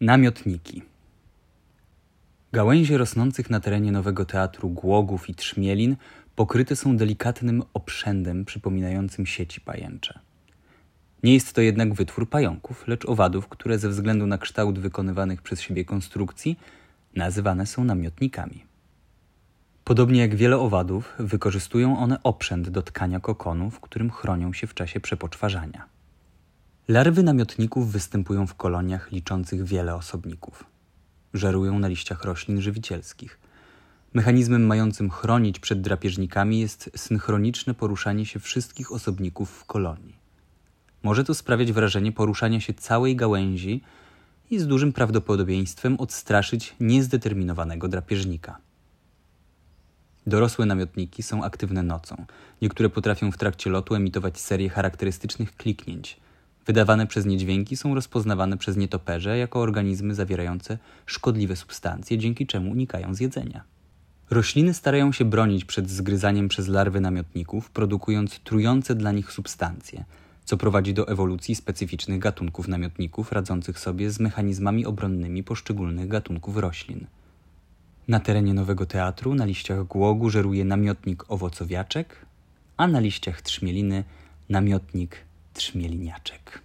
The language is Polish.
Namiotniki. Gałęzie rosnących na terenie Nowego Teatru Głogów i Trzmielin pokryte są delikatnym obszędem przypominającym sieci pajęcze. Nie jest to jednak wytwór pająków, lecz owadów, które ze względu na kształt wykonywanych przez siebie konstrukcji nazywane są namiotnikami. Podobnie jak wiele owadów, wykorzystują one oprzęt do tkania kokonu, w którym chronią się w czasie przepoczwarzania. Larwy namiotników występują w koloniach liczących wiele osobników. Żerują na liściach roślin żywicielskich. Mechanizmem mającym chronić przed drapieżnikami jest synchroniczne poruszanie się wszystkich osobników w kolonii. Może to sprawiać wrażenie poruszania się całej gałęzi i z dużym prawdopodobieństwem odstraszyć niezdeterminowanego drapieżnika. Dorosłe namiotniki są aktywne nocą. Niektóre potrafią w trakcie lotu emitować serię charakterystycznych kliknięć – Wydawane przez nie dźwięki są rozpoznawane przez nietoperze jako organizmy zawierające szkodliwe substancje, dzięki czemu unikają zjedzenia. Rośliny starają się bronić przed zgryzaniem przez larwy namiotników, produkując trujące dla nich substancje, co prowadzi do ewolucji specyficznych gatunków namiotników radzących sobie z mechanizmami obronnymi poszczególnych gatunków roślin. Na terenie Nowego Teatru na liściach głogu żeruje namiotnik owocowiaczek, a na liściach trzmieliny namiotnik trzmieliniaczek.